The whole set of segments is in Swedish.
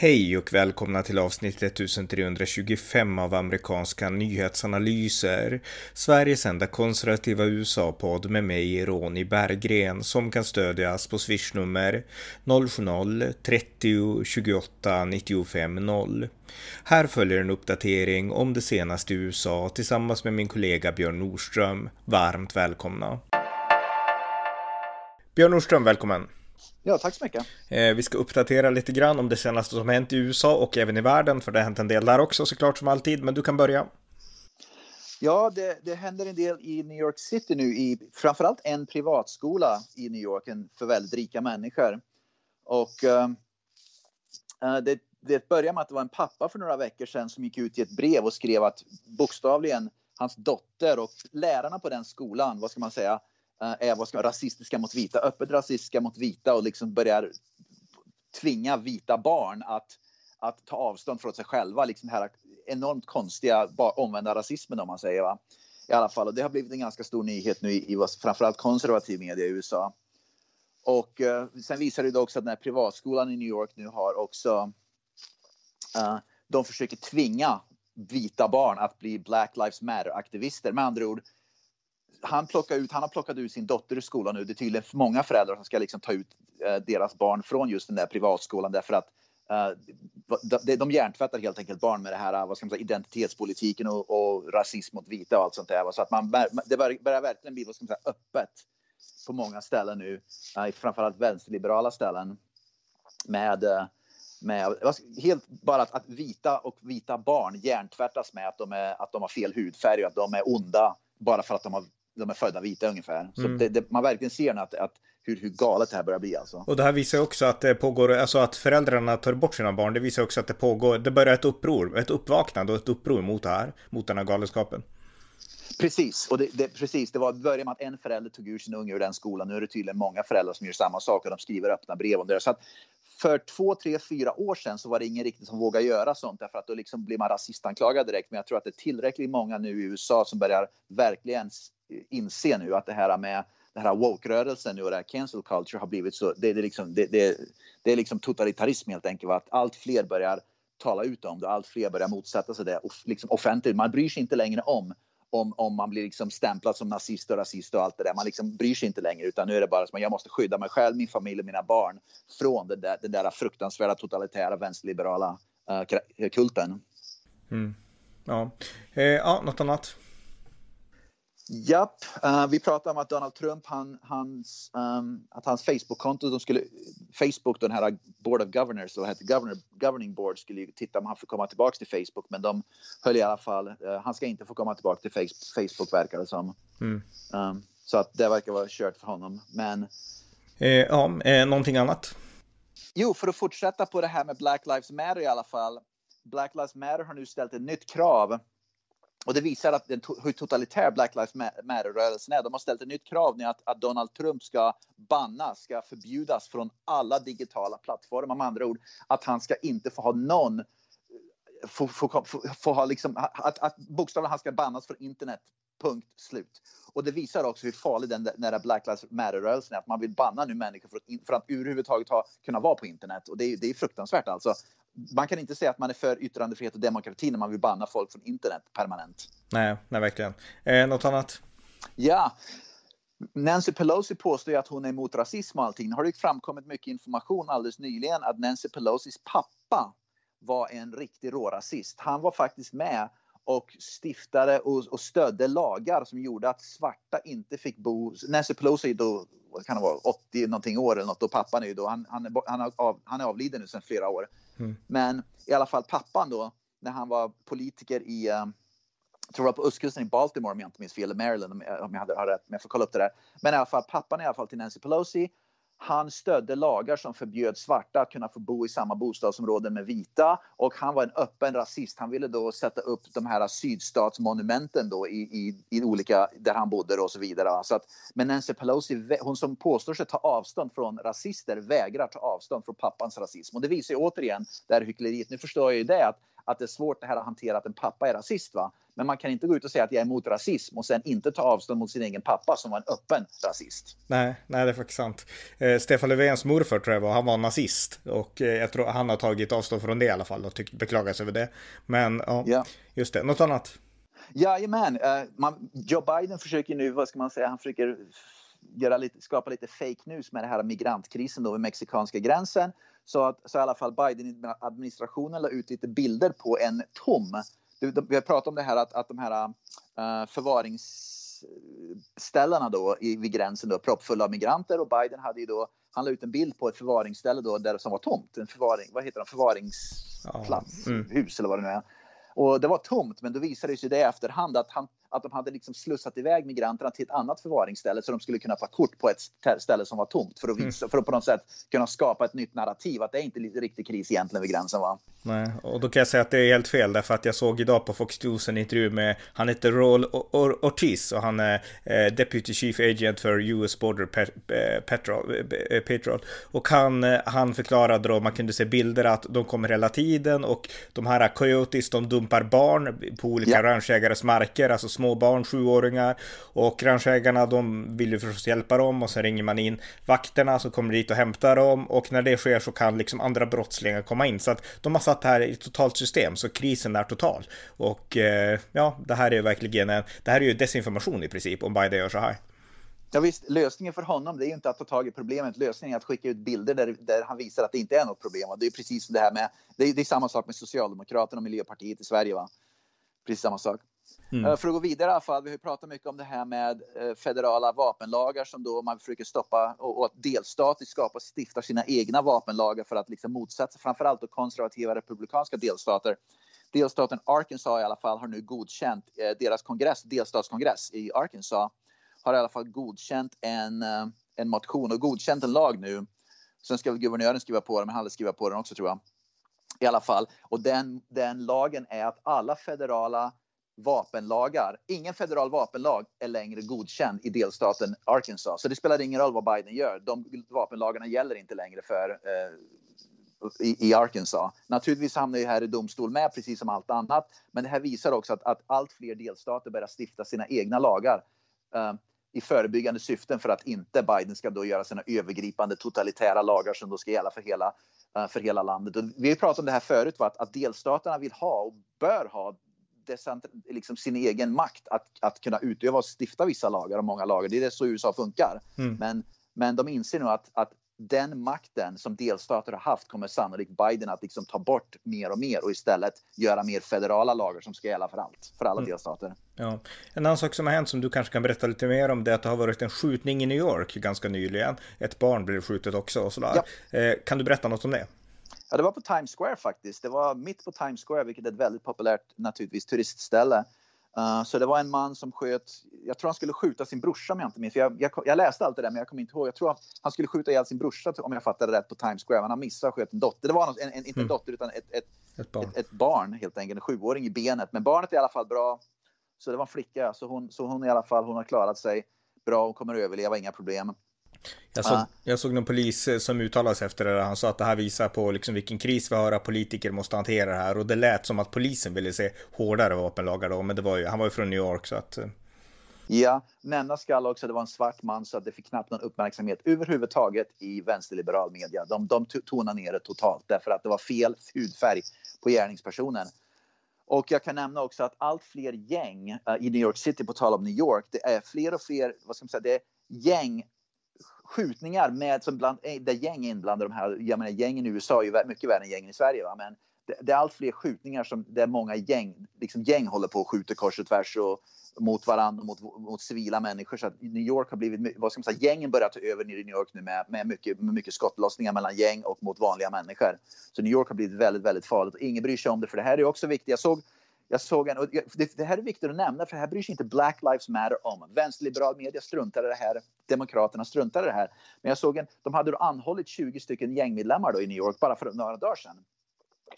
Hej och välkomna till avsnitt 1325 av amerikanska nyhetsanalyser. Sveriges enda konservativa USA-podd med mig, Ronny Berggren, som kan stödjas på swishnummer 070-30 28 95 0. Här följer en uppdatering om det senaste i USA tillsammans med min kollega Björn Nordström. Varmt välkomna! Björn Nordström, välkommen! Ja, tack så mycket. Eh, vi ska uppdatera lite grann om det senaste som hänt i USA och även i världen, för det har hänt en del där också såklart som alltid, men du kan börja. Ja, det, det händer en del i New York City nu, i framförallt en privatskola i New York för väldigt rika människor. Och uh, det, det började med att det var en pappa för några veckor sedan som gick ut i ett brev och skrev att bokstavligen hans dotter och lärarna på den skolan, vad ska man säga, Eh, är vad ska, rasistiska mot vita, öppet rasistiska mot vita och liksom börjar tvinga vita barn att, att ta avstånd från sig själva. Liksom den här enormt konstiga omvända rasismen om man säger. Va? I alla fall, och det har blivit en ganska stor nyhet nu i, i framförallt konservativ media i USA. Och eh, sen visar det också att den här privatskolan i New York nu har också Eh, de försöker tvinga vita barn att bli Black Lives Matter-aktivister. Med andra ord, han, plockar ut, han har plockat ut sin dotter ur skolan nu. Det är tydligen många föräldrar som ska liksom ta ut eh, deras barn från just den där privatskolan därför att eh, de, de hjärntvättar helt enkelt barn med det här vad ska man säga, identitetspolitiken och, och rasism mot vita och allt sånt där. Så att man, det börjar, börjar verkligen bli vad ska man säga, öppet på många ställen nu, eh, framförallt vänsterliberala ställen med eh, med, helt bara att, att, vita och vita barn hjärntvättas med att de, är, att de har fel hudfärg och att de är onda bara för att de har de är födda vita ungefär. Så mm. det, det, man verkligen ser att, att hur, hur galet det här börjar bli alltså. Och det här visar också att det pågår, alltså att föräldrarna tar bort sina barn. Det visar också att det pågår, det börjar ett uppror, ett uppvaknande och ett uppror mot det här, mot den här galenskapen. Precis, och det, det, precis, det var början med att en förälder tog ur sin unge ur den skolan. Nu är det tydligen många föräldrar som gör samma sak och de skriver öppna brev om det. Så att för två, tre, fyra år sedan så var det ingen riktigt som vågade göra sånt därför att då liksom blir man rasistanklagad direkt. Men jag tror att det är tillräckligt många nu i USA som börjar verkligen inse nu att det här med den här woke-rörelsen nu och det här cancel culture har blivit så, det, det, liksom, det, det, det är liksom totalitarism helt enkelt. Att allt fler börjar tala ut om det, allt fler börjar motsätta sig det liksom offentligt. Man bryr sig inte längre om om, om man blir liksom stämplad som nazist och rasist och allt det där. Man liksom bryr sig inte längre utan nu är det bara som att jag måste skydda mig själv, min familj och mina barn från den där, den där fruktansvärda totalitära vänsterliberala uh, kulten. Mm. Ja. Eh, ja, något annat? Japp, uh, vi pratade om att Donald Trump, han, hans, um, att hans Facebook-konto, de skulle, Facebook, den här Board of Governors, eller heter Governor, Governing Board, skulle titta om han får komma tillbaka till Facebook, men de höll i alla fall, uh, han ska inte få komma tillbaka till Facebook verkar det som. Mm. Um, så att det verkar vara kört för honom, men... Eh, ja, eh, någonting annat? Jo, för att fortsätta på det här med Black Lives Matter i alla fall. Black Lives Matter har nu ställt ett nytt krav och det visar att den, hur totalitär Black Lives Matter-rörelsen är. De har ställt ett nytt krav nu att, att Donald Trump ska bannas, ska förbjudas från alla digitala plattformar. Med andra ord, att han ska inte få ha någon få, få, få, få ha liksom, att, att bokstavligen han ska bannas från internet. Punkt slut. Och det visar också hur farlig den, den där Black Lives Matter-rörelsen är. Att man vill banna nu människor för att, för att överhuvudtaget ha, kunna vara på internet. Och det är, det är fruktansvärt alltså man kan inte säga att man är för yttrandefrihet och demokrati när man vill banna folk från internet permanent. Nej, nej verkligen. Eh, något annat? Ja. Nancy Pelosi påstår ju att hon är emot rasism och allting. Har det framkommit mycket information alldeles nyligen att Nancy Pelosis pappa var en riktig rårasist. Han var faktiskt med och stiftade och, och stödde lagar som gjorde att svarta inte fick bo. Nancy Pelosi då kan det vara, 80 någonting år eller något och pappan är ju då, han, han, han, är, av, han är avliden nu sedan flera år. Mm. Men i alla fall pappan då, när han var politiker i, um, jag tror jag på östkusten i Baltimore om jag inte minns fel, eller Maryland om jag, hade, har rätt, men jag får kolla upp det där. Men i alla fall pappan i alla fall till Nancy Pelosi han stödde lagar som förbjöd svarta att kunna få bo i samma bostadsområden med vita och han var en öppen rasist. Han ville då sätta upp de här sydstatsmonumenten då i, i, i olika, där han bodde och så vidare. Så att, men Nancy Pelosi, hon som påstår sig ta avstånd från rasister, vägrar ta avstånd från pappans rasism. Och det visar ju återigen det här hyckleriet. Nu förstår jag ju det att, att det är svårt det här att hantera att en pappa är rasist. Va? Men man kan inte gå ut och säga att jag är emot rasism och sen inte ta avstånd mot sin egen pappa som var en öppen rasist. Nej, nej det är faktiskt sant. Eh, Stefan Löfvens morfar tror jag var, han var nazist och eh, jag tror han har tagit avstånd från det i alla fall och tyck, beklagar sig över det. Men ja, ja. just det. Något annat? Jajamän, uh, Joe Biden försöker nu, vad ska man säga, han försöker göra lite, skapa lite fake news med det här migrantkrisen då vid mexikanska gränsen. Så att så i alla fall Biden-administrationen la ut lite bilder på en tom. Vi har pratat om det här att, att de här uh, förvaringsställena då i, vid gränsen då proppfulla av migranter och Biden hade ju då han la ut en bild på ett förvaringsställe då där som var tomt. En förvaring, vad heter det, förvaringsplats, ja. mm. hus eller vad det nu är. Och det var tomt, men då visade det sig det i efterhand att han att de hade liksom slussat iväg migranterna till ett annat förvaringsställe så de skulle kunna ta kort på ett ställe som var tomt för att, visa, mm. för att på något sätt kunna skapa ett nytt narrativ att det är inte riktig kris egentligen vid gränsen. Va? Nej, och då kan jag säga att det är helt fel därför att jag såg idag på Fox News en intervju med han heter Roll Ortiz och han är eh, Deputy Chief Agent för US Border Petrol, eh, Petrol. och han, eh, han förklarade då man kunde se bilder att de kommer hela tiden och de här coyotes de dumpar barn på olika ja. ranchägares marker, alltså små barn, sjuåringar. Och ranchägarna de vill ju förstås hjälpa dem och sen ringer man in vakterna som kommer dit och hämtar dem. Och när det sker så kan liksom andra brottslingar komma in. Så att de har satt det här i ett totalt system så krisen är total. Och eh, ja, det här är verkligen en, det här är ju desinformation i princip om Biden gör så här. Ja, visst, lösningen för honom det är ju inte att ta tag i problemet. Lösningen är att skicka ut bilder där, där han visar att det inte är något problem. Och det är precis det här med, det är, det är samma sak med Socialdemokraterna och Miljöpartiet i Sverige. Va? Precis samma sak. Mm. Eh, för att gå vidare i alla fall, vi har pratat mycket om det här med eh, federala vapenlagar som då man försöker stoppa och, att delstater skapar, stiftar sina egna vapenlagar för att liksom motsätta sig framförallt då konservativa republikanska delstater. Delstaten Arkansas i alla fall har nu godkänt eh, deras kongress, delstatskongress i Arkansas har i alla fall godkänt en, en motion och godkänt en lag nu. Sen ska väl guvernören skriva på den, men han hade skriva på den också tror jag. I alla fall. Och den, den lagen är att alla federala vapenlagar. Ingen federal vapenlag är längre godkänd i delstaten Arkansas. Så det spelar ingen roll vad Biden gör. De vapenlagarna gäller inte längre för eh, i, i, Arkansas. Naturligtvis hamnar ju här i domstol med, precis som allt annat. Men det här visar också att, att allt fler delstater börjar stifta sina egna lagar eh, i förebyggande syften för att inte Biden ska då göra sina övergripande totalitära lagar som då ska gälla för hela, eh, för hela landet. Och vi har pratat om det här förut, va? Att, att delstaterna vill ha och bör ha liksom sin egen makt att, att kunna utöva och stifta vissa lagar och många lagar. Det är det så USA funkar. Mm. Men, men de inser nu att, att den makten som delstater har haft kommer sannolikt Biden att liksom ta bort mer och mer och istället göra mer federala lagar som ska gälla för allt, för alla mm. delstater. Ja. En annan sak som har hänt som du kanske kan berätta lite mer om det är att det har varit en skjutning i New York ganska nyligen. Ett barn blev skjutet också och sådär. Ja. Eh, kan du berätta något om det? Ja, det var på Times Square faktiskt. Det var mitt på Times Square, vilket är ett väldigt populärt naturligtvis turistställe. Uh, så det var en man som sköt, jag tror han skulle skjuta sin brorsa om jag inte minns. Jag, jag, jag, läste allt det där men jag kommer inte ihåg. Jag tror han skulle skjuta ihjäl sin brorsa om jag fattade rätt på Times Square. Men han missade och sköt en dotter. Det var en, en, inte en mm. dotter utan ett, ett, ett, barn. Ett, barn helt enkelt. En sjuåring i benet. Men barnet är i alla fall bra. Så det var en flicka. Så hon, så hon i alla fall, hon har klarat sig bra. Hon kommer att överleva, inga problem. Jag såg, jag såg någon polis eh, som uttalade sig efter det. Han sa att det här visar på liksom vilken kris vi har, att politiker måste hantera det här. Och det lät som att polisen ville se hårdare vapenlagar då, men det var ju, han var ju från New York så att... Eh. Ja, nämna skall också att det var en svart man så att det fick knappt någon uppmärksamhet överhuvudtaget i vänsterliberal media. De, de tonade ner det totalt därför att det var fel hudfärg på gärningspersonen. Och jag kan nämna också att allt fler gäng uh, i New York City, på tal om New York, det är fler och fler, vad ska man säga, det är gäng skjutningar med, som bland, eh, där gäng är inblandade. De här, jag menar, gängen i USA är ju mycket värre än gängen i Sverige. Va? Men det, det, är allt fler skjutningar som, där många gäng, liksom gäng håller på och skjuter kors och tvärs och, mot varandra och mot, mot civila människor. Så att New York har blivit, vad ska man säga, gängen börjar ta över i New York nu med, med, mycket, med mycket skottlossningar mellan gäng och mot vanliga människor. Så New York har blivit väldigt, väldigt farligt och ingen bryr sig om det för det här är också viktigt. Jag såg jag såg en, och det, det, här är viktigt att nämna för det här bryr sig inte Black Lives Matter om. Vänsterliberal media struntar i det här, Demokraterna struntar i det här. Men jag såg en, de hade då anhållit 20 stycken gängmedlemmar då i New York bara för några dagar sedan.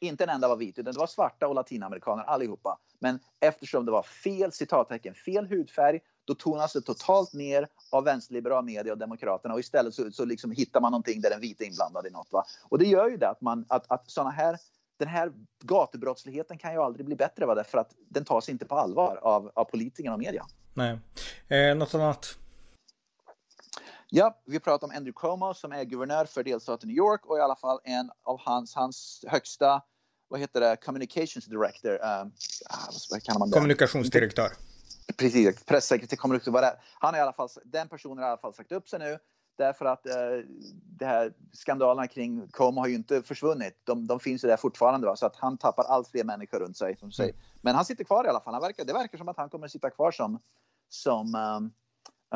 Inte en enda var vit, utan det var svarta och latinamerikaner allihopa. Men eftersom det var fel citattecken, fel hudfärg, då tonas det totalt ner av vänsterliberal media och Demokraterna och istället så, så liksom hittar man någonting där den vita är inblandad i något. Va? Och det gör ju det att, man, att, att sådana här den här gatubrottsligheten kan ju aldrig bli bättre va? därför att den tas inte på allvar av, av politikerna och media. Nej. Eh, något annat? Ja, vi pratar om Andrew Cuomo som är guvernör för delstaten New York och i alla fall en av hans, hans högsta, vad heter det, communications director. Uh, vad kan man Kommunikationsdirektör. Precis, pressekreterare, kommunikationsdirektör. Han är i alla fall, den personen har i alla fall sagt upp sig nu därför att eh, det här skandalerna kring Como har ju inte försvunnit. De, de finns ju där fortfarande va? så att han tappar allt fler människor runt sig. Som säger. Mm. Men han sitter kvar i alla fall. Han verkar, det verkar som att han kommer att sitta kvar som, som um,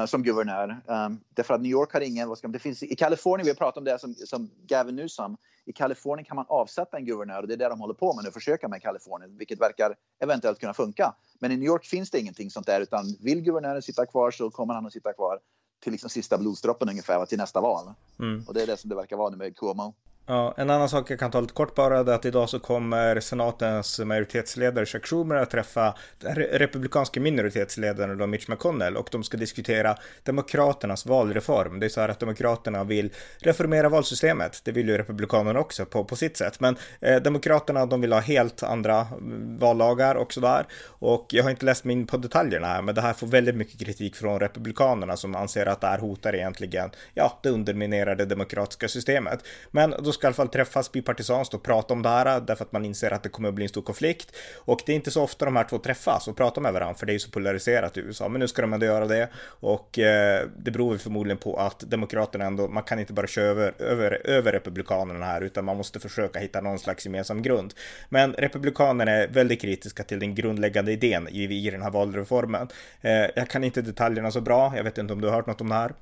som guvernör. Um, därför att New York har ingen, vad ska man, det finns i Kalifornien, vi har pratat om det som, som Gavin Newsom. I Kalifornien kan man avsätta en guvernör och det är det de håller på med nu, försöka med Kalifornien, vilket verkar eventuellt kunna funka. Men i New York finns det ingenting sånt där, utan vill guvernören sitta kvar så kommer han att sitta kvar till liksom sista blodsdroppen ungefär, till nästa val. Mm. Och det är det som det verkar vara nu med Cuomo. Ja, en annan sak jag kan ta lite kort bara är att idag så kommer senatens majoritetsledare Chuck Schumer att träffa den republikanska minoritetsledaren då Mitch McConnell och de ska diskutera demokraternas valreform. Det är så här att demokraterna vill reformera valsystemet. Det vill ju republikanerna också på, på sitt sätt. Men eh, demokraterna de vill ha helt andra mm, vallagar och sådär. Och jag har inte läst mig in på detaljerna här, men det här får väldigt mycket kritik från republikanerna som anser att det här hotar egentligen, ja, det underminerar det demokratiska systemet. Men då ska i alla fall träffas bipartisanskt och prata om det här därför att man inser att det kommer att bli en stor konflikt. Och det är inte så ofta de här två träffas och pratar med varandra för det är ju så polariserat i USA. Men nu ska de ändå göra det och eh, det beror förmodligen på att demokraterna ändå, man kan inte bara köra över, över, över republikanerna här utan man måste försöka hitta någon slags gemensam grund. Men republikanerna är väldigt kritiska till den grundläggande idén i, i den här valreformen. Eh, jag kan inte detaljerna så bra, jag vet inte om du har hört något om det här?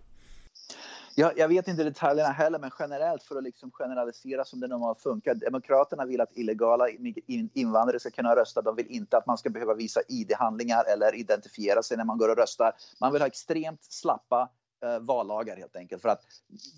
Jag, jag, vet inte detaljerna heller, men generellt för att liksom generalisera som det normalt funkar. Demokraterna vill att illegala invandrare ska kunna rösta. De vill inte att man ska behöva visa ID-handlingar eller identifiera sig när man går och röstar. Man vill ha extremt slappa eh, vallagar helt enkelt för att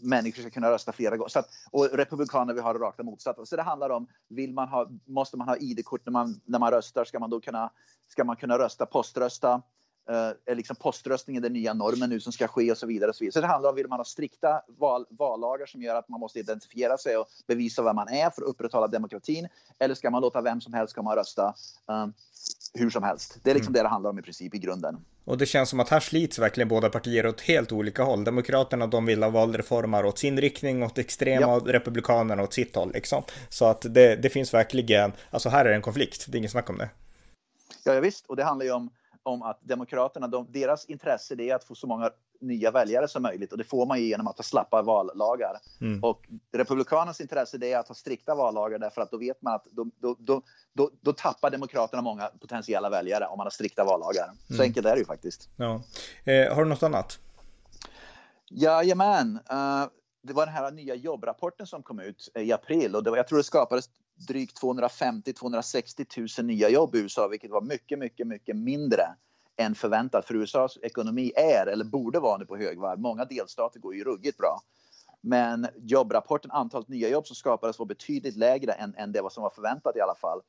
människor ska kunna rösta flera gånger. Så att, och republikaner vill ha det rakt motsatta. Så det handlar om, vill man ha, måste man ha ID-kort när man, när man röstar? Ska man då kunna, ska man kunna rösta, poströsta? Eh, är liksom poströstningen den nya normen nu som ska ske och så vidare. Och så, vidare. så det handlar om, vill man ha strikta val, vallagar som gör att man måste identifiera sig och bevisa vem man är för att upprätthålla demokratin? Eller ska man låta vem som helst komma och rösta um, hur som helst? Det är liksom mm. det det handlar om i princip i grunden. Och det känns som att här slits verkligen båda partier åt helt olika håll. Demokraterna de vill ha valreformer åt sin riktning, åt extrema ja. republikanerna åt sitt håll liksom. Så att det, det finns verkligen, alltså här är det en konflikt, det är inget snack om det. Ja, ja visst, och det handlar ju om om att Demokraterna, de, deras intresse det är att få så många nya väljare som möjligt och det får man ju genom att ha slappa vallagar. Mm. Och Republikanernas intresse det är att ha strikta vallagar därför att då vet man att då, då, då, då, då tappar Demokraterna många potentiella väljare om man har strikta vallagar. Så mm. enkelt är det ju faktiskt. Ja. Eh, har du något annat? Jajamän. Uh, det var den här nya jobbrapporten som kom ut i april och det var, jag tror det skapades drygt 250-260 000 nya jobb i USA, vilket var mycket, mycket, mycket mindre än förväntat. För USAs ekonomi är, eller borde vara nu på högvarv. Många delstater går ju ruggigt bra. Men jobbrapporten, antalet nya jobb som skapades var betydligt lägre än, än det som var förväntat i alla fall.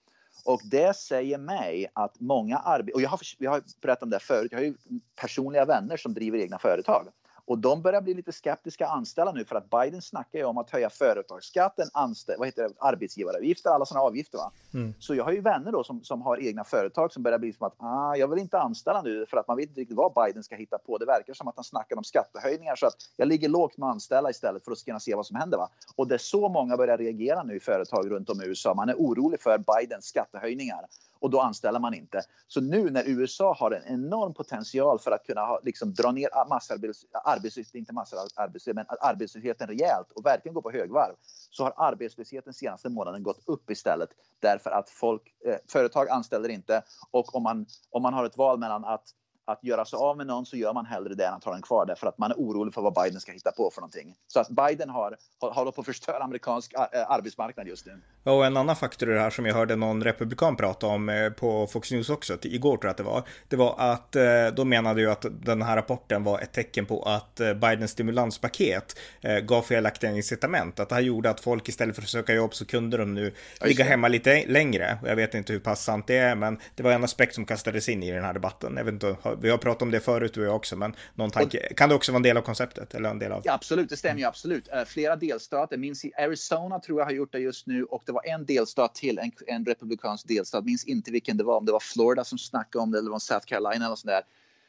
Och det säger mig att många arbetare, och jag har, jag har berättat om det förut, jag har ju personliga vänner som driver egna företag. Och de börjar bli lite skeptiska anställa nu för att Biden snackar ju om att höja företagsskatten, anställ, vad heter det, arbetsgivaravgifter, alla sådana avgifter. Va? Mm. Så jag har ju vänner då som, som har egna företag som börjar bli som att ah, jag vill inte anställa nu för att man vet inte riktigt vad Biden ska hitta på. Det verkar som att han snackar om skattehöjningar så att jag ligger lågt med att anställa istället för att kunna se vad som händer. Va? Och det är så många börjar reagera nu i företag runt om i USA. Man är orolig för Bidens skattehöjningar och då anställer man inte. Så nu när USA har en enorm potential för att kunna ha, liksom, dra ner massarbetslösheten, inte massarbetslösheten, men arbetslösheten rejält och verkligen gå på högvarv så har arbetslösheten senaste månaden gått upp istället därför att folk, eh, företag anställer inte och om man, om man har ett val mellan att att göra sig av med någon så gör man hellre det än att ha den kvar därför att man är orolig för vad Biden ska hitta på för någonting. Så att Biden har, håller på att förstöra amerikansk eh, arbetsmarknad just nu. Och en annan faktor i det här som jag hörde någon republikan prata om eh, på Fox News också, igår tror jag att det var, det var att eh, då menade ju att den här rapporten var ett tecken på att Bidens stimulanspaket gav felaktiga incitament. Att det här gjorde att folk istället för att söka jobb så kunde de nu ligga hemma lite längre. Och jag vet inte hur pass sant det är, men det var en aspekt som kastades in i den här debatten. Jag vet inte, vi har pratat om det förut du och jag också, men någon tanke, kan det också vara en del av konceptet? Eller en del av... Ja, absolut, det stämmer ju absolut. Flera delstater, minns i Arizona tror jag har gjort det just nu och det var en delstat till, en, en republikansk delstat, minns inte vilken det var, om det var Florida som snackade om det eller var South Carolina eller sånt där.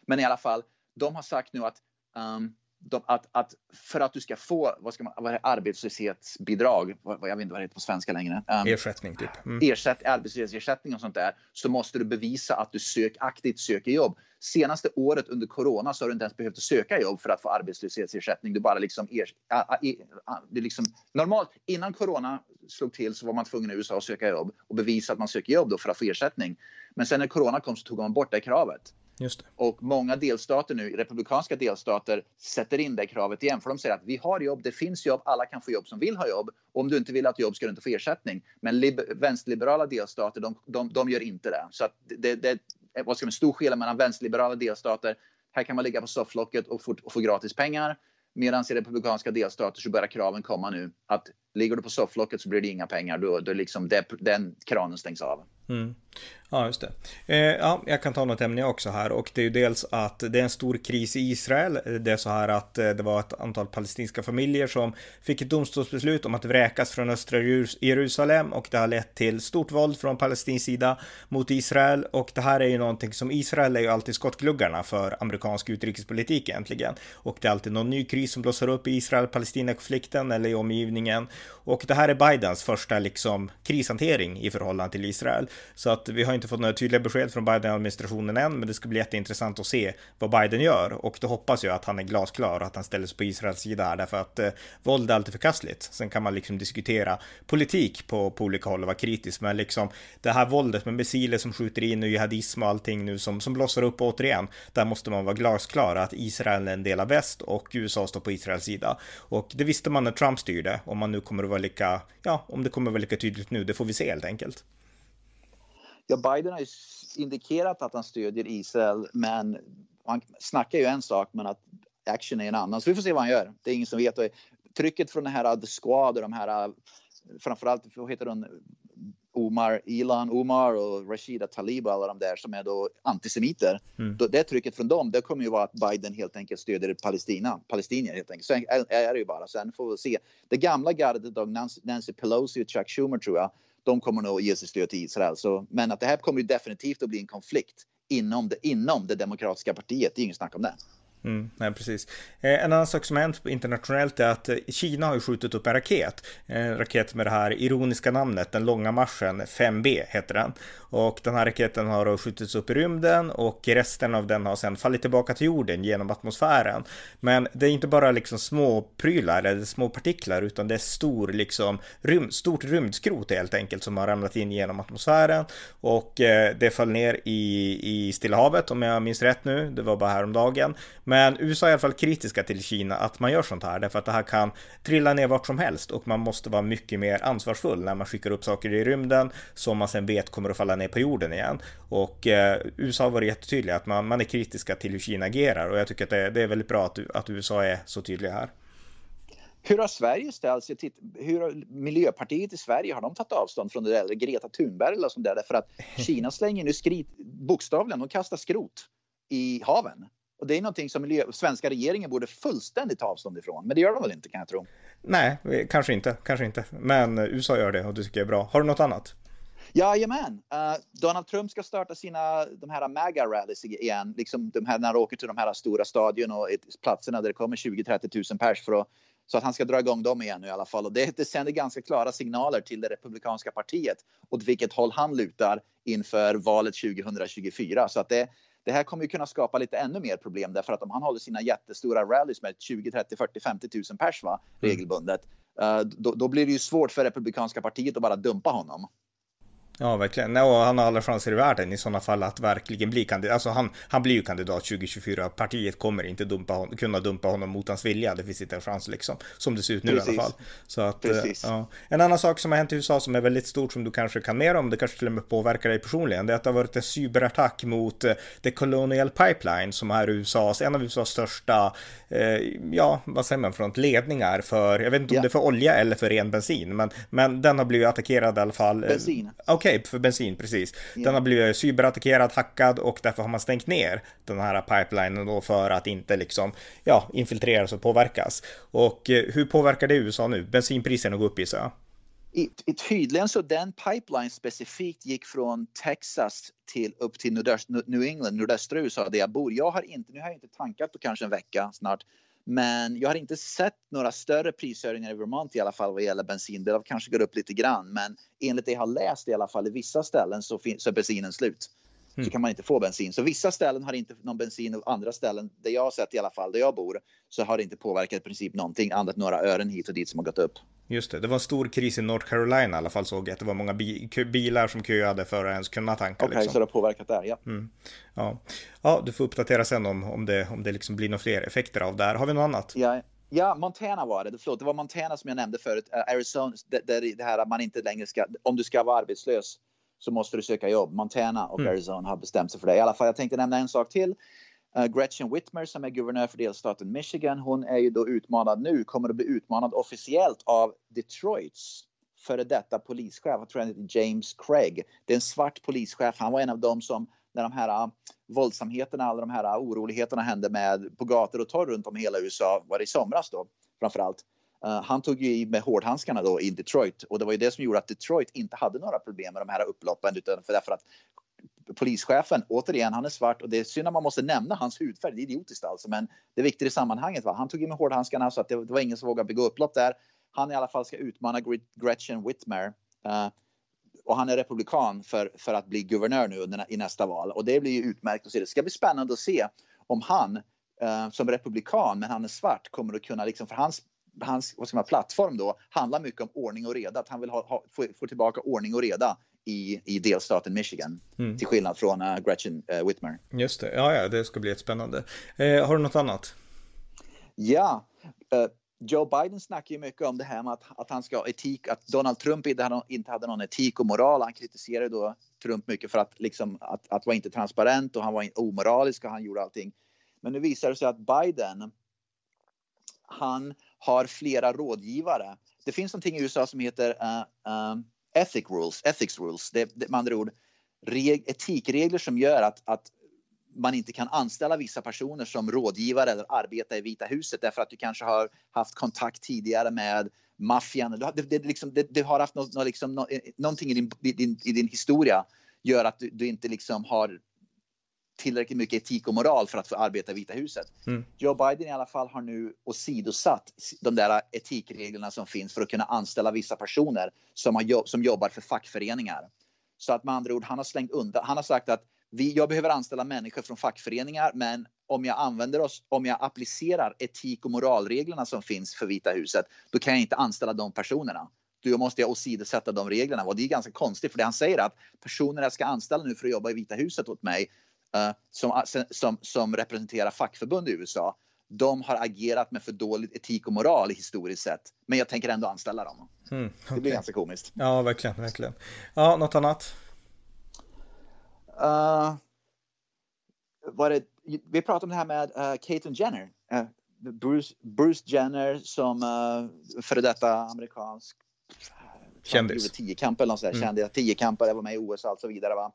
Men i alla fall, de har sagt nu att um, de, att, att, för att du ska få vad ska man, vad är arbetslöshetsbidrag, vad, jag vet inte vad det heter på svenska längre. Um, ersättning typ. Mm. Ersätt, arbetslöshetsersättning och sånt där. Så måste du bevisa att du sök, aktivt söker jobb. Senaste året under corona så har du inte ens behövt söka jobb för att få arbetslöshetsersättning. Du bara liksom, er, a, a, a, det liksom normalt innan corona slog till så var man tvungen i USA att söka jobb och bevisa att man söker jobb då för att få ersättning. Men sen när corona kom så tog man bort det kravet. Just det. Och många delstater nu, republikanska delstater, sätter in det kravet igen. För de säger att vi har jobb, det finns jobb, alla kan få jobb som vill ha jobb. Och om du inte vill ha ett jobb ska du inte få ersättning. Men vänsterliberala delstater, de, de, de, gör inte det. Så det, det är vad ska man, stor skillnad mellan vänsterliberala delstater. Här kan man ligga på sofflocket och få, och få gratis pengar. Medan i republikanska delstater så börjar kraven komma nu att ligger du på sofflocket så blir det inga pengar. Då, då liksom det, den kranen stängs av. Mm. Ja, just det. Eh, ja, jag kan ta något ämne också här. Och det är ju dels att det är en stor kris i Israel. Det är så här att eh, det var ett antal palestinska familjer som fick ett domstolsbeslut om att vräkas från östra Jerusalem. Och det har lett till stort våld från palestinsk sida mot Israel. Och det här är ju någonting som Israel är ju alltid skottgluggarna för amerikansk utrikespolitik egentligen. Och det är alltid någon ny kris som blossar upp i Israel-Palestina-konflikten eller i omgivningen. Och det här är Bidens första liksom krishantering i förhållande till Israel. Så att vi har inte fått några tydliga besked från Biden-administrationen än, men det ska bli jätteintressant att se vad Biden gör. Och då hoppas jag att han är glasklar och att han ställer sig på Israels sida här, därför att eh, våld är alltid förkastligt. Sen kan man liksom diskutera politik på, på olika håll och vara kritisk, men liksom det här våldet med missiler som skjuter in och jihadism och allting nu som, som blossar upp återigen, där måste man vara glasklar att Israel är en del av väst och USA står på Israels sida. Och det visste man när Trump styrde, om man nu kommer att vara lika, ja, om det kommer att vara lika tydligt nu, det får vi se helt enkelt. Ja, Biden har ju indikerat att han stödjer Israel, men han snackar ju en sak, men att action är en annan. Så vi får se vad han gör. Det är ingen som vet. Trycket från den här The Squad och de här, framförallt, vad heter hon, Omar, Ilan Omar och Rashida Talib och alla de där som är då antisemiter. Mm. Det trycket från dem, det kommer ju vara att Biden helt enkelt stödjer Palestina, palestinier helt enkelt. Så är det ju bara. Sen får vi se. Det gamla gardet av Nancy, Nancy Pelosi och Chuck Schumer tror jag, de kommer nog ge sig stöd till Israel. Så, men att det här kommer ju definitivt att bli en konflikt inom det, inom det demokratiska partiet. Det är inget snack om det. Mm, nej, precis. Eh, en annan sak som har hänt internationellt är att eh, Kina har ju skjutit upp en raket. En raket med det här ironiska namnet, den långa marschen 5B heter den. Och den här raketen har då skjutits upp i rymden och resten av den har sedan fallit tillbaka till jorden genom atmosfären. Men det är inte bara liksom små prylar eller små partiklar utan det är stor liksom rym, stort rymdskrot helt enkelt som har ramlat in genom atmosfären och eh, det föll ner i, i Stilla havet om jag minns rätt nu. Det var bara häromdagen. Men men USA är i alla fall kritiska till Kina att man gör sånt här därför att det här kan trilla ner vart som helst och man måste vara mycket mer ansvarsfull när man skickar upp saker i rymden som man sen vet kommer att falla ner på jorden igen. Och eh, USA har varit jättetydliga att man, man är kritiska till hur Kina agerar och jag tycker att det, det är väldigt bra att, att USA är så tydliga här. Hur har Sverige ställt sig till, hur har Miljöpartiet i Sverige, har de tagit avstånd från det där, eller Greta Thunberg eller sånt där? Därför att Kina slänger nu skrit, bokstavligen, de kastar skrot i haven. Och det är någonting som miljö, svenska regeringen borde fullständigt ta avstånd ifrån. Men det gör de väl inte kan jag tro. Nej, kanske inte, kanske inte. Men USA gör det och det tycker jag är bra. Har du något annat? Jajamän. Uh, Donald Trump ska starta sina de här MAGA-rallys igen. Liksom de här, när han åker till de här stora stadion och platserna där det kommer 20-30 000 pers för att så att han ska dra igång dem igen nu i alla fall. Och det, det sänder ganska klara signaler till det republikanska partiet åt vilket håll han lutar inför valet 2024. Så att det, det här kommer ju kunna skapa lite ännu mer problem därför att om han håller sina jättestora rallys med 20, 30, 40, 50 000 pers va, mm. regelbundet, mm. då, då, blir det ju svårt för Republikanska partiet att bara dumpa honom. Ja, verkligen. och han har alla chanser i världen i sådana fall att verkligen bli kandidat. Alltså han, han blir ju kandidat 2024. Partiet kommer inte dumpa hon, kunna dumpa honom mot hans vilja. Det finns inte en chans liksom. Som det ser ut nu Precis. i alla fall. Så att, eh, ja. En annan sak som har hänt i USA som är väldigt stort som du kanske kan mer om, det kanske till och med påverkar dig personligen, det är att det har varit en cyberattack mot uh, The Colonial Pipeline som är USAs, en av USAs största, uh, ja, vad säger man, från ledningar för, jag vet inte om yeah. det är för olja eller för ren bensin, men, men den har blivit attackerad i alla fall. Bensin. Okej, okay, för bensin, precis. Yeah. Den har blivit cyberattackerad, hackad och därför har man stängt ner den här pipelinen då för att inte liksom, ja, infiltreras och påverkas. Och eh, hur påverkar det USA nu? Bensinpriserna går upp gissar jag. I, i, tydligen så den pipeline specifikt gick från Texas till upp till nordöst, New England, nordöstra USA där jag bor. Jag har inte, nu har jag inte tankat på kanske en vecka snart, men jag har inte sett några större prishöjningar i Vermont i alla fall vad gäller bensin. Det kanske går upp lite grann, men enligt det jag har läst i alla fall i vissa ställen så, så är bensinen slut. Mm. Så kan man inte få bensin. Så vissa ställen har inte någon bensin och andra ställen, där jag har sett i alla fall, där jag bor, så har det inte påverkat i princip någonting annat några ören hit och dit som har gått upp. Just det, det var en stor kris i North Carolina i alla fall såg jag att det var många bi bilar som köade för att ens kunna tanka. Okej, okay, liksom. så det har påverkat där, ja. Mm. ja. Ja, du får uppdatera sen om, om det, om det liksom blir några fler effekter av det här. Har vi något annat? Ja, Ja, Montana var det. Förlåt, det var Montana som jag nämnde förut. Arizona, där det här att man inte längre ska, om du ska vara arbetslös så måste du söka jobb. Montana och mm. Arizona har bestämt sig för det. I alla fall, jag tänkte nämna en sak till. Uh, Gretchen Whitmer som är guvernör för delstaten Michigan, hon är ju då utmanad nu, kommer att bli utmanad officiellt av Detroits före detta polischef, jag tror han heter James Craig. Det är en svart polischef, han var en av dem som när de här uh, våldsamheterna, alla de här uh, oroligheterna hände med på gator och torg runt om i hela USA, var det i somras då framförallt. Uh, han tog ju i med hårdhandskarna då i Detroit och det var ju det som gjorde att Detroit inte hade några problem med de här upploppen utan för därför att polischefen, återigen, han är svart och det är synd att man måste nämna hans hudfärg, det är idiotiskt alltså, men det är viktigt i sammanhanget. Va? Han tog i med hårdhandskarna så att det, det var ingen som vågade begå upplopp där. Han i alla fall ska utmana Gretchen Whitmer uh, och han är republikan för, för att bli guvernör nu i nästa val och det blir ju utmärkt att se. Det ska bli spännande att se om han eh, som republikan, men han är svart, kommer att kunna liksom, för hans hans vad ska man, plattform då handlar mycket om ordning och reda. Att han vill ha, ha, få, få tillbaka ordning och reda i, i delstaten Michigan. Mm. Till skillnad från uh, Gretchen uh, Whitmer. Just det, ja, ja, det ska bli ett spännande. Eh, har du något annat? Ja, uh, Joe Biden snackar ju mycket om det här med att, att han ska ha etik, att Donald Trump inte hade, inte hade någon etik och moral. Han kritiserade då Trump mycket för att, liksom, att, att vara inte transparent och han var omoralisk och han gjorde allting. Men nu visar det sig att Biden, han har flera rådgivare. Det finns någonting i USA som heter uh, uh, ethic rules, ethics rules. Det, det, med andra ord reg, etikregler som gör att, att man inte kan anställa vissa personer som rådgivare eller arbeta i Vita huset därför att du kanske har haft kontakt tidigare med maffian. Det, det, liksom, det, det har haft något, liksom, eh, någonting i din, din, i din historia gör att du, du inte liksom har tillräckligt mycket etik och moral för att få arbeta i Vita huset. Mm. Joe Biden i alla fall har nu åsidosatt de där etikreglerna som finns för att kunna anställa vissa personer som, har jobb, som jobbar för fackföreningar. Så att med andra ord, han har slängt undan. Han har sagt att vi, jag behöver anställa människor från fackföreningar, men om jag använder oss, om jag applicerar etik och moralreglerna som finns för Vita huset, då kan jag inte anställa de personerna. Då måste jag åsidosätta de reglerna. Och det är ganska konstigt, för det han säger att personer jag ska anställa nu för att jobba i Vita huset åt mig, som, ah, som, som representerar fackförbund i USA, de har agerat med för dålig etik och moral historiskt sett. Men jag tänker ändå anställa dem. Mm, okay. Det blir ganska komiskt. Ja, verkligen, verkligen. Ja, något annat? Uh, var det, vi pratade om det här med uh, Caitlyn Jenner. Uh, Bruce, Bruce Jenner som uh, före detta amerikansk kändis. Tiokamp eller något sånt mm. tiokampare, var med i OS och så vidare. Va?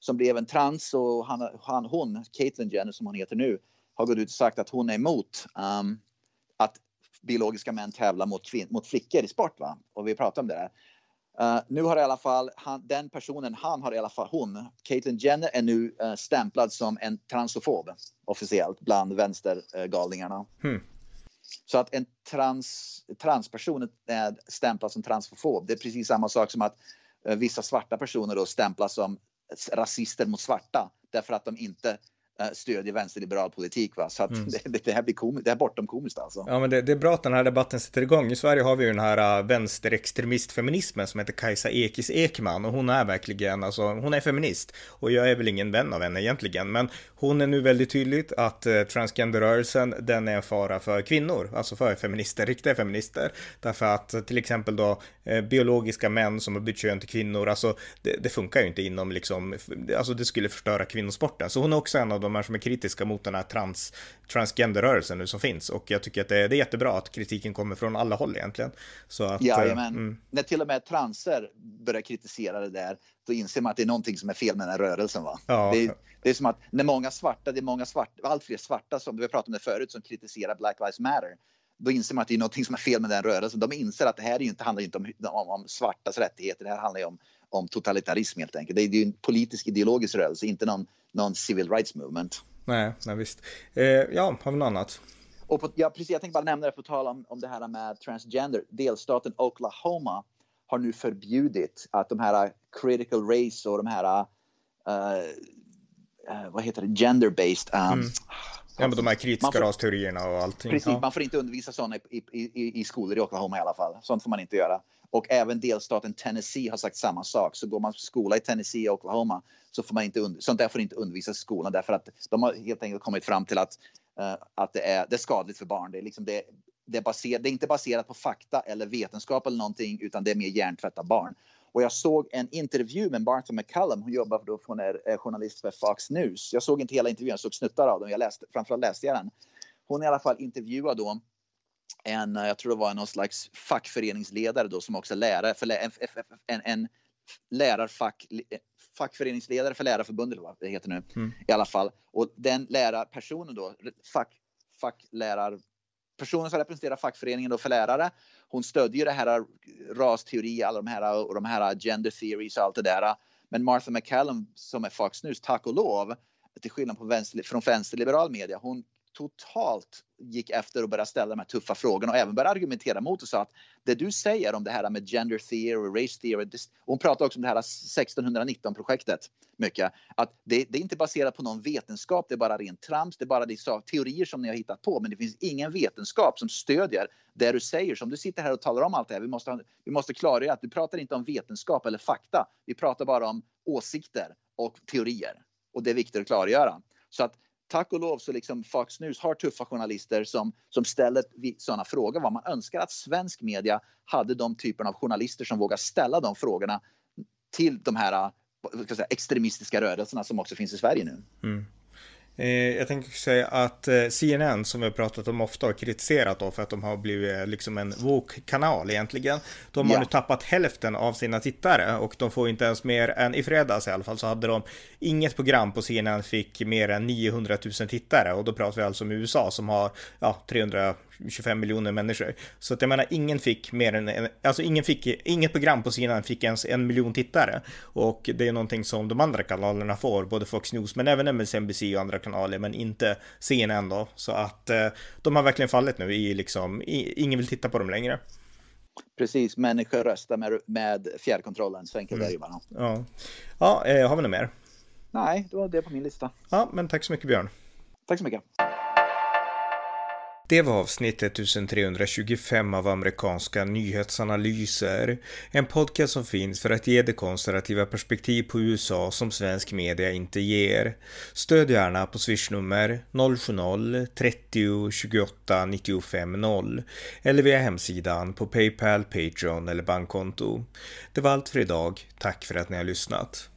Som blev en trans och han, han, hon, Caitlyn Jenner som hon heter nu, har gått ut och sagt att hon är emot um, att biologiska män tävlar mot, mot flickor i sport. Va? Och vi pratar om det där. Uh, nu har i alla fall han, den personen, han har i alla fall hon, Caitlyn Jenner är nu uh, stämplad som en transofob officiellt bland vänstergalningarna. Hmm. Så att en trans, transperson är stämplad som transfob. Det är precis samma sak som att uh, vissa svarta personer då stämplas som rasister mot svarta därför att de inte stödjer vänsterliberal politik. Va? Så att mm. det, det, här blir komiskt, det är bortom komiskt alltså. Ja, men det, det, är bra att den här debatten sätter igång. I Sverige har vi ju den här uh, vänsterextremistfeminismen som heter Kajsa Ekis Ekman och hon är verkligen, alltså hon är feminist och jag är väl ingen vän av henne egentligen, men hon är nu väldigt tydligt att uh, transgenderrörelsen, den är en fara för kvinnor, alltså för feminister, riktiga feminister, därför att uh, till exempel då uh, biologiska män som har bytt kön till kvinnor, alltså det, det, funkar ju inte inom liksom, alltså det skulle förstöra kvinnosporten, så hon är också en av de här som är kritiska mot den här trans, transgenderrörelsen nu som finns. Och jag tycker att det, det är jättebra att kritiken kommer från alla håll egentligen. Så att, ja, men mm. när till och med transer börjar kritisera det där, då inser man att det är någonting som är fel med den här rörelsen. Va? Ja. Det, det, är som att när många svarta, det är många svarta, allt fler svarta som vi har pratat om det förut, som kritiserar Black Lives Matter. då inser man att det är något som är fel med den rörelsen. De inser att det här är inte, handlar inte om, om, om svartas rättigheter, det här handlar ju om, om totalitarism helt enkelt. Det är ju en politisk ideologisk rörelse, inte någon, någon civil rights movement. Nej, nej visst. Eh, ja, har vi något annat? Och på, ja, precis, jag tänkte bara nämna det för att tala om, om det här med transgender. Delstaten Oklahoma har nu förbjudit att de här critical race och de här uh, uh, vad heter det, gender-based um, mm. Ja, men de här kritiska får, rasteorierna och allting. Precis, ja. man får inte undervisa sådana i, i, i, i skolor i Oklahoma i alla fall. Sånt får man inte göra. Och även delstaten Tennessee har sagt samma sak. Så går man på skola i Tennessee och Oklahoma så får man inte, sånt där får inte undervisas i skolan därför att de har helt enkelt kommit fram till att, uh, att det, är, det är skadligt för barn. Det är, liksom det, det, är baser, det är inte baserat på fakta eller vetenskap eller någonting utan det är mer hjärntvätta barn. Och jag såg en intervju med Martha McCallum, hon jobbar då, hon är eh, journalist för Fox News. Jag såg inte hela intervjun, jag såg snuttar av den, jag läste, framförallt läste jag den. Hon i alla fall intervjuad då en, jag tror det var någon slags fackföreningsledare då som också är lärare för en, en, en lärarfack, fackföreningsledare för Lärarförbundet, vad det heter nu mm. i alla fall. Och den lärarpersonen då, fack, facklärar personen som representerar fackföreningen då för lärare, hon stödjer det här rasteori, alla de här och de här gender theories och allt det där. Men Martha McCallum som är Fox News, tack och lov, till skillnad från, vänster, från vänsterliberal media, hon totalt gick efter och började ställa de här tuffa frågorna och även började argumentera mot och sa att det du säger om det här med gender theory, race theory, hon pratar också om det här 1619 projektet mycket, att det, det, är inte baserat på någon vetenskap, det är bara rent trams, det är bara det, teorier som ni har hittat på, men det finns ingen vetenskap som stödjer det du säger. Så om du sitter här och talar om allt det här, vi måste, vi måste klargöra att du pratar inte om vetenskap eller fakta, vi pratar bara om åsikter och teorier och det är viktigt att klargöra. Så att tack och lov så liksom Fox News har tuffa journalister som, som ställer sådana frågor. Vad man önskar att svensk media hade de typerna av journalister som vågar ställa de frågorna till de här säga, extremistiska rörelserna som också finns i Sverige nu. Mm. Eh, jag tänker säga att eh, CNN som vi har pratat om ofta har kritiserat då för att de har blivit eh, liksom en woke-kanal egentligen. De har ja. nu tappat hälften av sina tittare och de får inte ens mer än i fredags i alla fall så hade de inget program på CNN fick mer än 900 000 tittare och då pratar vi alltså om USA som har ja, 300 25 miljoner människor. Så att jag menar, ingen fick mer än, en, alltså ingen fick, inget program på sidan fick ens en miljon tittare. Och det är någonting som de andra kanalerna får, både Fox News men även MSNBC och andra kanaler, men inte CNN då. Så att eh, de har verkligen fallit nu i liksom, i, ingen vill titta på dem längre. Precis, människor röstar med, med fjärrkontrollen, så enkelt mm. är det bara. Ja, ja eh, har vi något mer? Nej, det var det på min lista. Ja, men tack så mycket Björn. Tack så mycket. Det var avsnitt 1325 av amerikanska nyhetsanalyser. En podcast som finns för att ge det konservativa perspektiv på USA som svensk media inte ger. Stöd gärna på swishnummer 070-30 28 95 0 eller via hemsidan på Paypal, Patreon eller bankkonto. Det var allt för idag. Tack för att ni har lyssnat.